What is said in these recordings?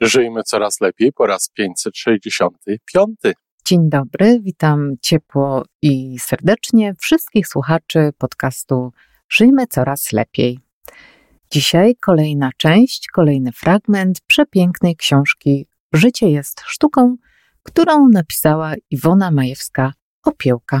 Żyjmy coraz lepiej po raz 565. Dzień dobry, witam ciepło i serdecznie wszystkich słuchaczy podcastu Żyjmy coraz lepiej. Dzisiaj kolejna część, kolejny fragment przepięknej książki Życie jest sztuką, którą napisała Iwona Majewska-Opiełka.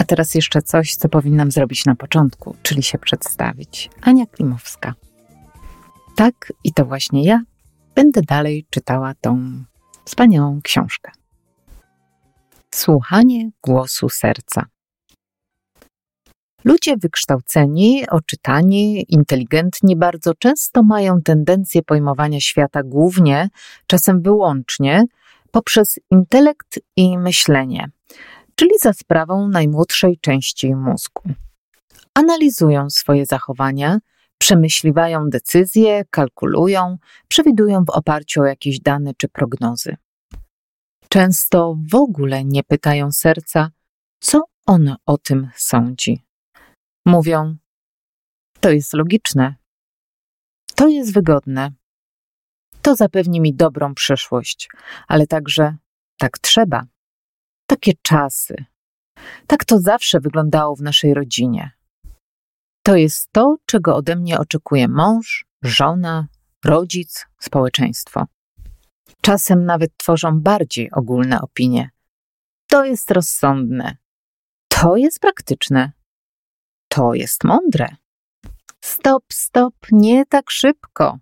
A teraz jeszcze coś, co powinnam zrobić na początku, czyli się przedstawić. Ania Klimowska. Tak, i to właśnie ja będę dalej czytała tą wspaniałą książkę. Słuchanie głosu serca. Ludzie wykształceni, oczytani, inteligentni bardzo często mają tendencję pojmowania świata głównie, czasem wyłącznie, poprzez intelekt i myślenie, czyli za sprawą najmłodszej części mózgu. Analizują swoje zachowania, przemyśliwają decyzje, kalkulują, przewidują w oparciu o jakieś dane czy prognozy. Często w ogóle nie pytają serca, co ono o tym sądzi. Mówią: To jest logiczne, to jest wygodne, to zapewni mi dobrą przyszłość, ale także tak trzeba. Takie czasy. Tak to zawsze wyglądało w naszej rodzinie. To jest to, czego ode mnie oczekuje mąż, żona, rodzic, społeczeństwo. Czasem nawet tworzą bardziej ogólne opinie. To jest rozsądne. To jest praktyczne. To jest mądre. Stop, stop, nie tak szybko.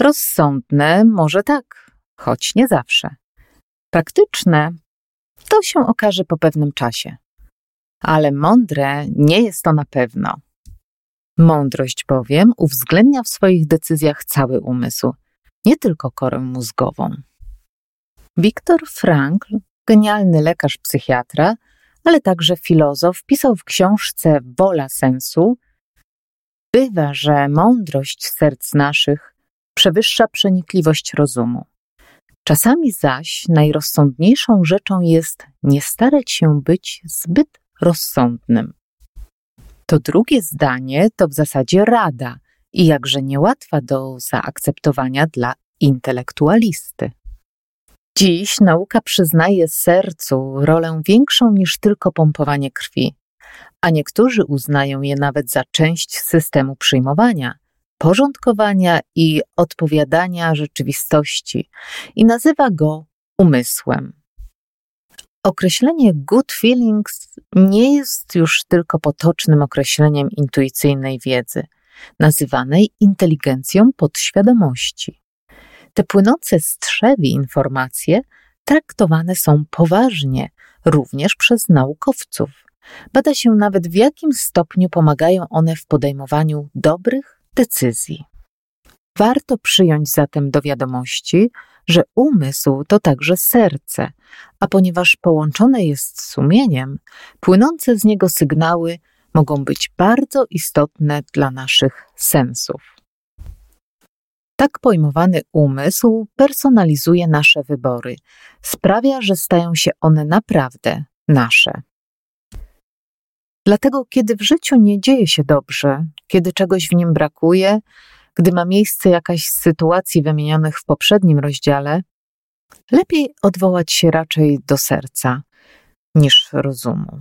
Rozsądne może tak, choć nie zawsze. Praktyczne to się okaże po pewnym czasie. Ale mądre nie jest to na pewno. Mądrość bowiem uwzględnia w swoich decyzjach cały umysł, nie tylko korę mózgową. Viktor Frankl, genialny lekarz psychiatra, ale także filozof, pisał w książce Wola sensu: Bywa, że mądrość serc naszych przewyższa przenikliwość rozumu. Czasami zaś najrozsądniejszą rzeczą jest nie starać się być zbyt rozsądnym. To drugie zdanie to w zasadzie rada i jakże niełatwa do zaakceptowania dla intelektualisty. Dziś nauka przyznaje sercu rolę większą niż tylko pompowanie krwi, a niektórzy uznają je nawet za część systemu przyjmowania, porządkowania i odpowiadania rzeczywistości i nazywa go umysłem. Określenie good feelings nie jest już tylko potocznym określeniem intuicyjnej wiedzy, nazywanej inteligencją podświadomości. Te płynące z trzewi informacje traktowane są poważnie, również przez naukowców. Bada się nawet w jakim stopniu pomagają one w podejmowaniu dobrych decyzji. Warto przyjąć zatem do wiadomości, że umysł to także serce, a ponieważ połączone jest z sumieniem, płynące z niego sygnały mogą być bardzo istotne dla naszych sensów. Tak pojmowany umysł personalizuje nasze wybory, sprawia, że stają się one naprawdę nasze. Dlatego, kiedy w życiu nie dzieje się dobrze, kiedy czegoś w nim brakuje, gdy ma miejsce jakaś z sytuacji wymienionych w poprzednim rozdziale, lepiej odwołać się raczej do serca niż rozumu.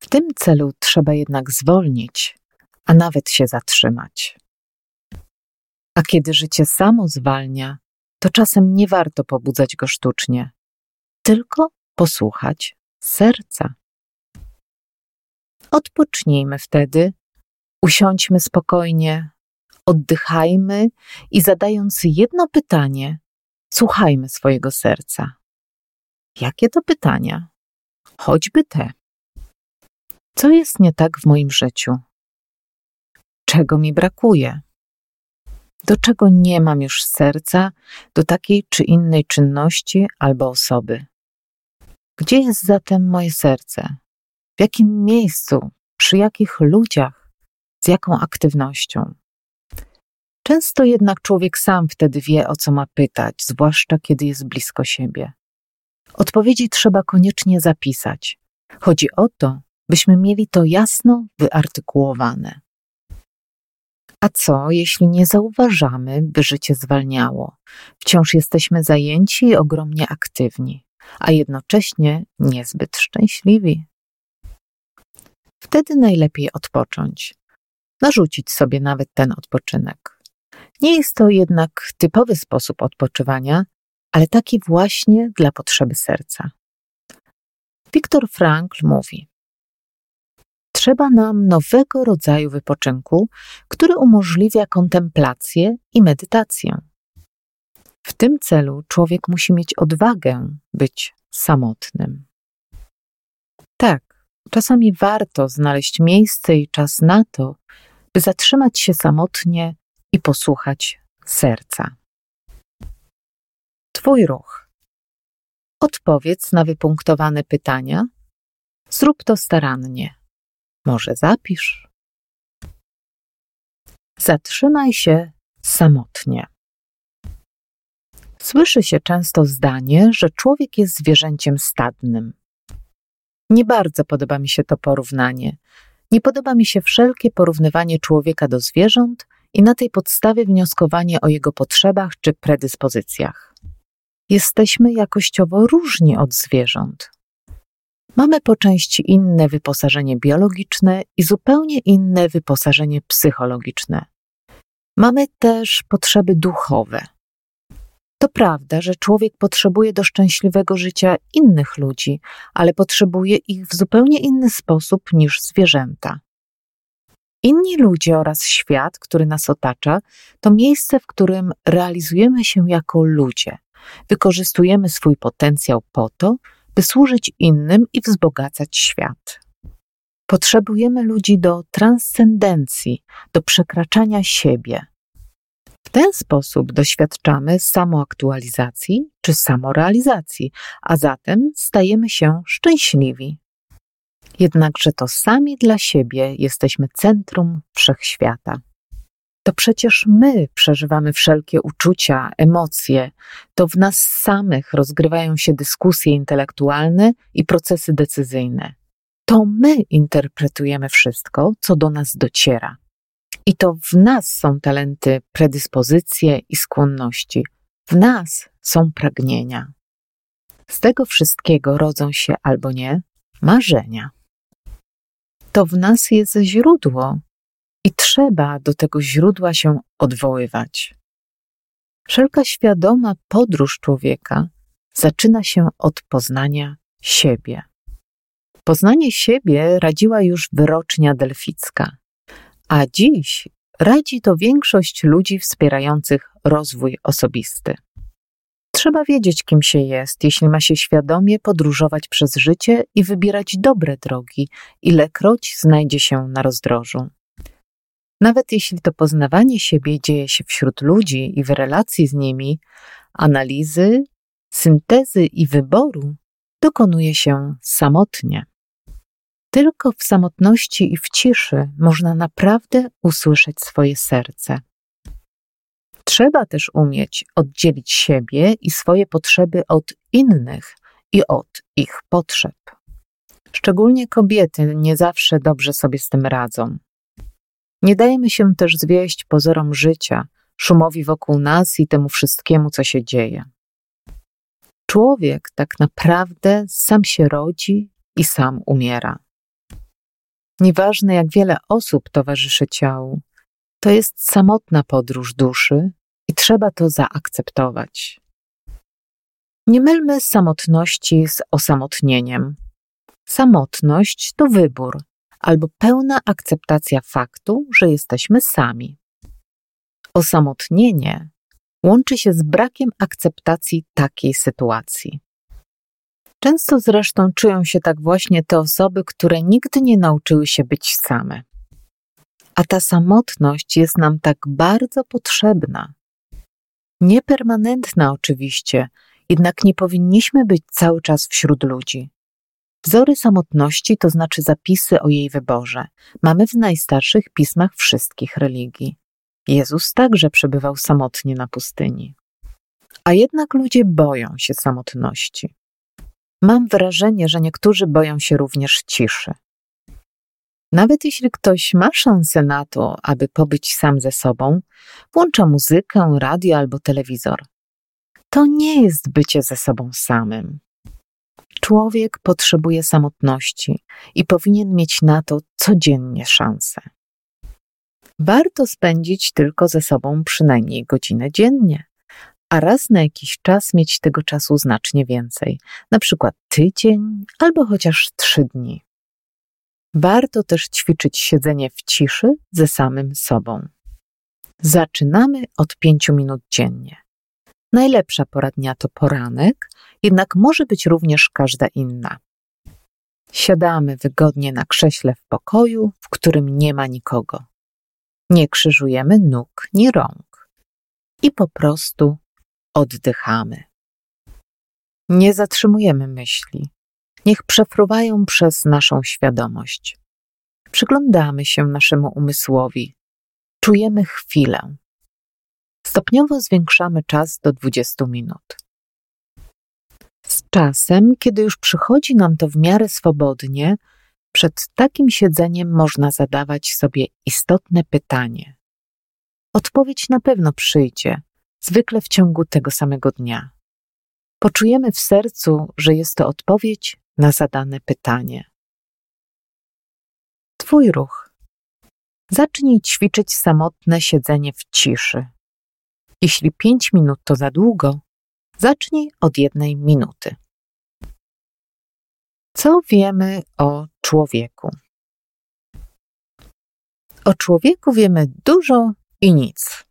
W tym celu trzeba jednak zwolnić, a nawet się zatrzymać. A kiedy życie samo zwalnia, to czasem nie warto pobudzać go sztucznie, tylko posłuchać serca. Odpocznijmy wtedy, usiądźmy spokojnie, oddychajmy i zadając jedno pytanie, słuchajmy swojego serca. Jakie to pytania? Choćby te. Co jest nie tak w moim życiu? Czego mi brakuje? Do czego nie mam już serca do takiej czy innej czynności albo osoby? Gdzie jest zatem moje serce? W jakim miejscu? Przy jakich ludziach? Z jaką aktywnością? Często jednak człowiek sam wtedy wie, o co ma pytać, zwłaszcza kiedy jest blisko siebie. Odpowiedzi trzeba koniecznie zapisać. Chodzi o to, byśmy mieli to jasno wyartykułowane. A co, jeśli nie zauważamy, by życie zwalniało? Wciąż jesteśmy zajęci i ogromnie aktywni, a jednocześnie niezbyt szczęśliwi. Wtedy najlepiej odpocząć, narzucić sobie nawet ten odpoczynek. Nie jest to jednak typowy sposób odpoczywania, ale taki właśnie dla potrzeby serca. Viktor Frankl mówi: Trzeba nam nowego rodzaju wypoczynku, który umożliwia kontemplację i medytację. W tym celu człowiek musi mieć odwagę być samotnym. Tak, czasami warto znaleźć miejsce i czas na to, by zatrzymać się samotnie i posłuchać serca. Twój ruch. Odpowiedz na wypunktowane pytania. Zrób to starannie. Może zapisz. Zatrzymaj się samotnie. Słyszy się często zdanie, że człowiek jest zwierzęciem stadnym. Nie bardzo podoba mi się to porównanie. Nie podoba mi się wszelkie porównywanie człowieka do zwierząt i na tej podstawie wnioskowanie o jego potrzebach czy predyspozycjach. Jesteśmy jakościowo różni od zwierząt. Mamy po części inne wyposażenie biologiczne i zupełnie inne wyposażenie psychologiczne. Mamy też potrzeby duchowe. To prawda, że człowiek potrzebuje do szczęśliwego życia innych ludzi, ale potrzebuje ich w zupełnie inny sposób niż zwierzęta. Inni ludzie oraz świat, który nas otacza, to miejsce, w którym realizujemy się jako ludzie. Wykorzystujemy swój potencjał po to, by służyć innym i wzbogacać świat. Potrzebujemy ludzi do transcendencji, do przekraczania siebie. Ten sposób doświadczamy samoaktualizacji czy samorealizacji, a zatem stajemy się szczęśliwi. Jednakże to sami dla siebie jesteśmy centrum wszechświata. To przecież my przeżywamy wszelkie uczucia, emocje, to w nas samych rozgrywają się dyskusje intelektualne i procesy decyzyjne. To my interpretujemy wszystko, co do nas dociera. I to w nas są talenty, predyspozycje i skłonności. W nas są pragnienia. Z tego wszystkiego rodzą się albo nie marzenia. To w nas jest źródło, i trzeba do tego źródła się odwoływać. Wszelka świadoma podróż człowieka zaczyna się od poznania siebie. Poznanie siebie radziła już wyrocznia delficka, a dziś radzi to większość ludzi wspierających rozwój osobisty. Trzeba wiedzieć, kim się jest, jeśli ma się świadomie podróżować przez życie i wybierać dobre drogi, ilekroć znajdzie się na rozdrożu. Nawet jeśli to poznawanie siebie dzieje się wśród ludzi i w relacji z nimi, analizy, syntezy i wyboru dokonuje się samotnie. Tylko w samotności i w ciszy można naprawdę usłyszeć swoje serce. Trzeba też umieć oddzielić siebie i swoje potrzeby od innych i od ich potrzeb. Szczególnie kobiety nie zawsze dobrze sobie z tym radzą. Nie dajemy się też zwieść pozorom życia, szumowi wokół nas i temu wszystkiemu, co się dzieje. Człowiek tak naprawdę sam się rodzi i sam umiera. Nieważne, jak wiele osób towarzyszy ciału, to jest samotna podróż duszy i trzeba to zaakceptować. Nie mylmy samotności z osamotnieniem. Samotność to wybór, albo pełna akceptacja faktu, że jesteśmy sami. Osamotnienie łączy się z brakiem akceptacji takiej sytuacji. Często zresztą czują się tak właśnie te osoby, które nigdy nie nauczyły się być same. A ta samotność jest nam tak bardzo potrzebna. Niepermanentna oczywiście, jednak nie powinniśmy być cały czas wśród ludzi. Wzory samotności to znaczy zapisy o jej wyborze. Mamy w najstarszych pismach wszystkich religii. Jezus także przebywał samotnie na pustyni. A jednak ludzie boją się samotności. Mam wrażenie, że niektórzy boją się również ciszy. Nawet jeśli ktoś ma szansę na to, aby pobyć sam ze sobą, włącza muzykę, radio albo telewizor. To nie jest bycie ze sobą samym. Człowiek potrzebuje samotności i powinien mieć na to codziennie szansę. Warto spędzić tylko ze sobą przynajmniej godzinę dziennie, a raz na jakiś czas mieć tego czasu znacznie więcej, na przykład tydzień albo chociaż trzy dni. Warto też ćwiczyć siedzenie w ciszy ze samym sobą. Zaczynamy od pięciu minut dziennie. Najlepsza pora dnia to poranek, jednak może być również każda inna. Siadamy wygodnie na krześle w pokoju, w którym nie ma nikogo. Nie krzyżujemy nóg ni rąk i po prostu oddychamy. Nie zatrzymujemy myśli. Niech przefruwają przez naszą świadomość. Przyglądamy się naszemu umysłowi. Czujemy chwilę. Stopniowo zwiększamy czas do 20 minut. Z czasem, kiedy już przychodzi nam to w miarę swobodnie, przed takim siedzeniem można zadawać sobie istotne pytanie. Odpowiedź na pewno przyjdzie, zwykle w ciągu tego samego dnia. Poczujemy w sercu, że jest to odpowiedź na zadane pytanie. Twój ruch. Zacznij ćwiczyć samotne siedzenie w ciszy. Jeśli pięć minut to za długo, zacznij od jednej minuty. Co wiemy o człowieku? O człowieku wiemy dużo i nic.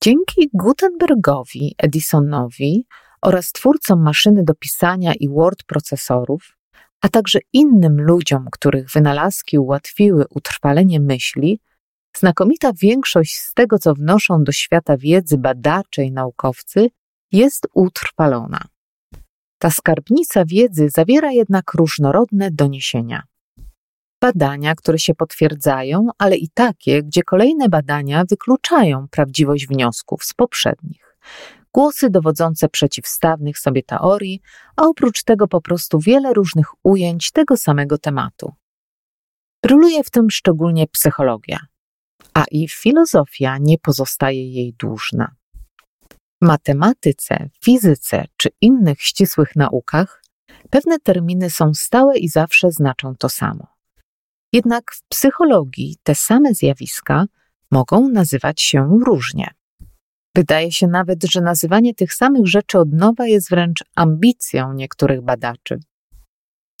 Dzięki Gutenbergowi, Edisonowi oraz twórcom maszyny do pisania i word procesorów, a także innym ludziom, których wynalazki ułatwiły utrwalenie myśli, znakomita większość z tego, co wnoszą do świata wiedzy badacze i naukowcy, jest utrwalona. Ta skarbnica wiedzy zawiera jednak różnorodne doniesienia. Badania, które się potwierdzają, ale i takie, gdzie kolejne badania wykluczają prawdziwość wniosków z poprzednich. Głosy dowodzące przeciwstawnych sobie teorii, a oprócz tego po prostu wiele różnych ujęć tego samego tematu. Bryluje w tym szczególnie psychologia, a i filozofia nie pozostaje jej dłużna. W matematyce, fizyce czy innych ścisłych naukach pewne terminy są stałe i zawsze znaczą to samo. Jednak w psychologii te same zjawiska mogą nazywać się różnie. Wydaje się nawet, że nazywanie tych samych rzeczy od nowa jest wręcz ambicją niektórych badaczy.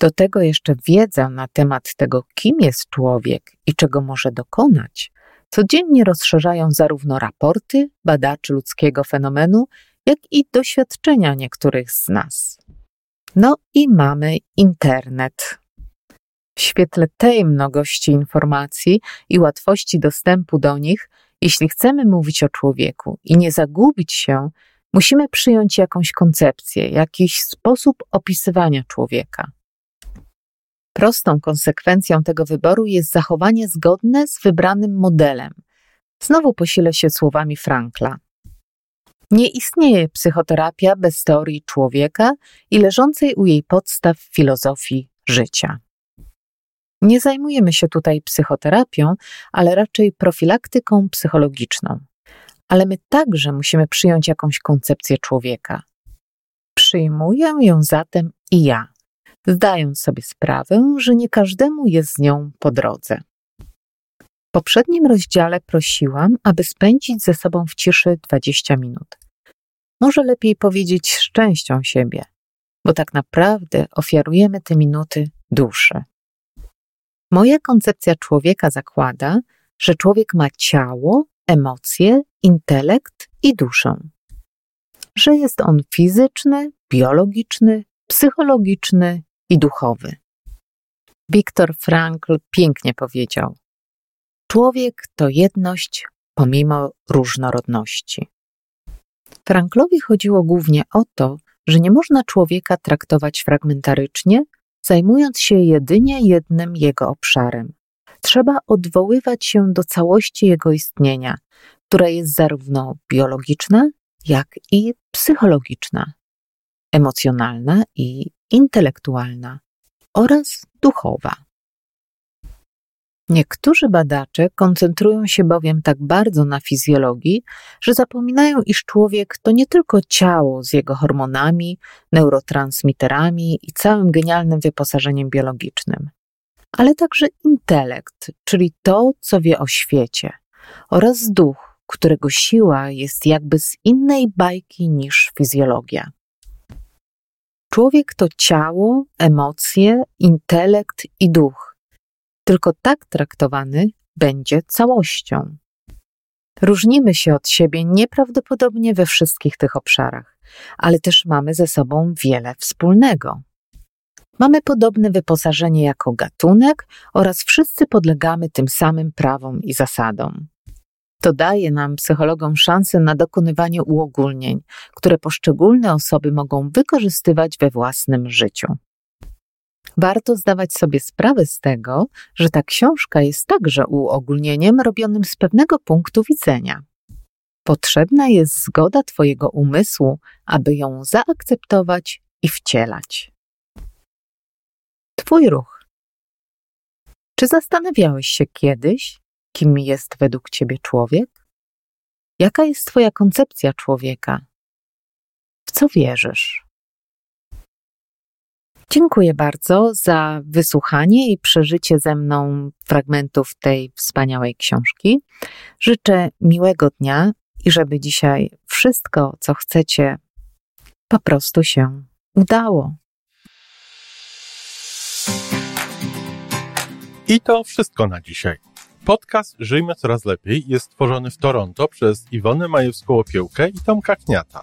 Do tego jeszcze wiedza na temat tego, kim jest człowiek i czego może dokonać, codziennie rozszerzają zarówno raporty badaczy ludzkiego fenomenu, jak i doświadczenia niektórych z nas. No i mamy internet. W świetle tej mnogości informacji i łatwości dostępu do nich, jeśli chcemy mówić o człowieku i nie zagubić się, musimy przyjąć jakąś koncepcję, jakiś sposób opisywania człowieka. Prostą konsekwencją tego wyboru jest zachowanie zgodne z wybranym modelem. Znowu posilę się słowami Frankla. Nie istnieje psychoterapia bez teorii człowieka i leżącej u jej podstaw filozofii życia. Nie zajmujemy się tutaj psychoterapią, ale raczej profilaktyką psychologiczną. Ale my także musimy przyjąć jakąś koncepcję człowieka. Przyjmuję ją zatem i ja zdając sobie sprawę, że nie każdemu jest z nią po drodze. W poprzednim rozdziale prosiłam, aby spędzić ze sobą w ciszy 20 minut. Może lepiej powiedzieć z częścią siebie, bo tak naprawdę ofiarujemy te minuty duszy. Moja koncepcja człowieka zakłada, że człowiek ma ciało, emocje, intelekt i duszę. Że jest on fizyczny, biologiczny, psychologiczny i duchowy. Viktor Frankl pięknie powiedział: Człowiek to jedność pomimo różnorodności. Franklowi chodziło głównie o to, że nie można człowieka traktować fragmentarycznie, zajmując się jedynie jednym jego obszarem. Trzeba odwoływać się do całości jego istnienia, która jest zarówno biologiczna, jak i psychologiczna, emocjonalna i intelektualna oraz duchowa. Niektórzy badacze koncentrują się bowiem tak bardzo na fizjologii, że zapominają, iż człowiek to nie tylko ciało z jego hormonami, neurotransmiterami i całym genialnym wyposażeniem biologicznym, ale także intelekt, czyli to, co wie o świecie, oraz duch, którego siła jest jakby z innej bajki niż fizjologia. Człowiek to ciało, emocje, intelekt i duch. Tylko tak traktowany będzie całością. Różnimy się od siebie nieprawdopodobnie we wszystkich tych obszarach, ale też mamy ze sobą wiele wspólnego. Mamy podobne wyposażenie jako gatunek oraz wszyscy podlegamy tym samym prawom i zasadom. To daje nam, psychologom, szansę na dokonywanie uogólnień, które poszczególne osoby mogą wykorzystywać we własnym życiu. Warto zdawać sobie sprawę z tego, że ta książka jest także uogólnieniem robionym z pewnego punktu widzenia. Potrzebna jest zgoda Twojego umysłu, aby ją zaakceptować i wcielać. Twój ruch. Czy zastanawiałeś się kiedyś, kim jest według Ciebie człowiek? Jaka jest Twoja koncepcja człowieka? W co wierzysz? Dziękuję bardzo za wysłuchanie i przeżycie ze mną fragmentów tej wspaniałej książki. Życzę miłego dnia i żeby dzisiaj wszystko, co chcecie, po prostu się udało. I to wszystko na dzisiaj. Podcast Żyjmy Coraz Lepiej jest stworzony w Toronto przez Iwonę Majewską-Opiełkę i Tomka Kniata.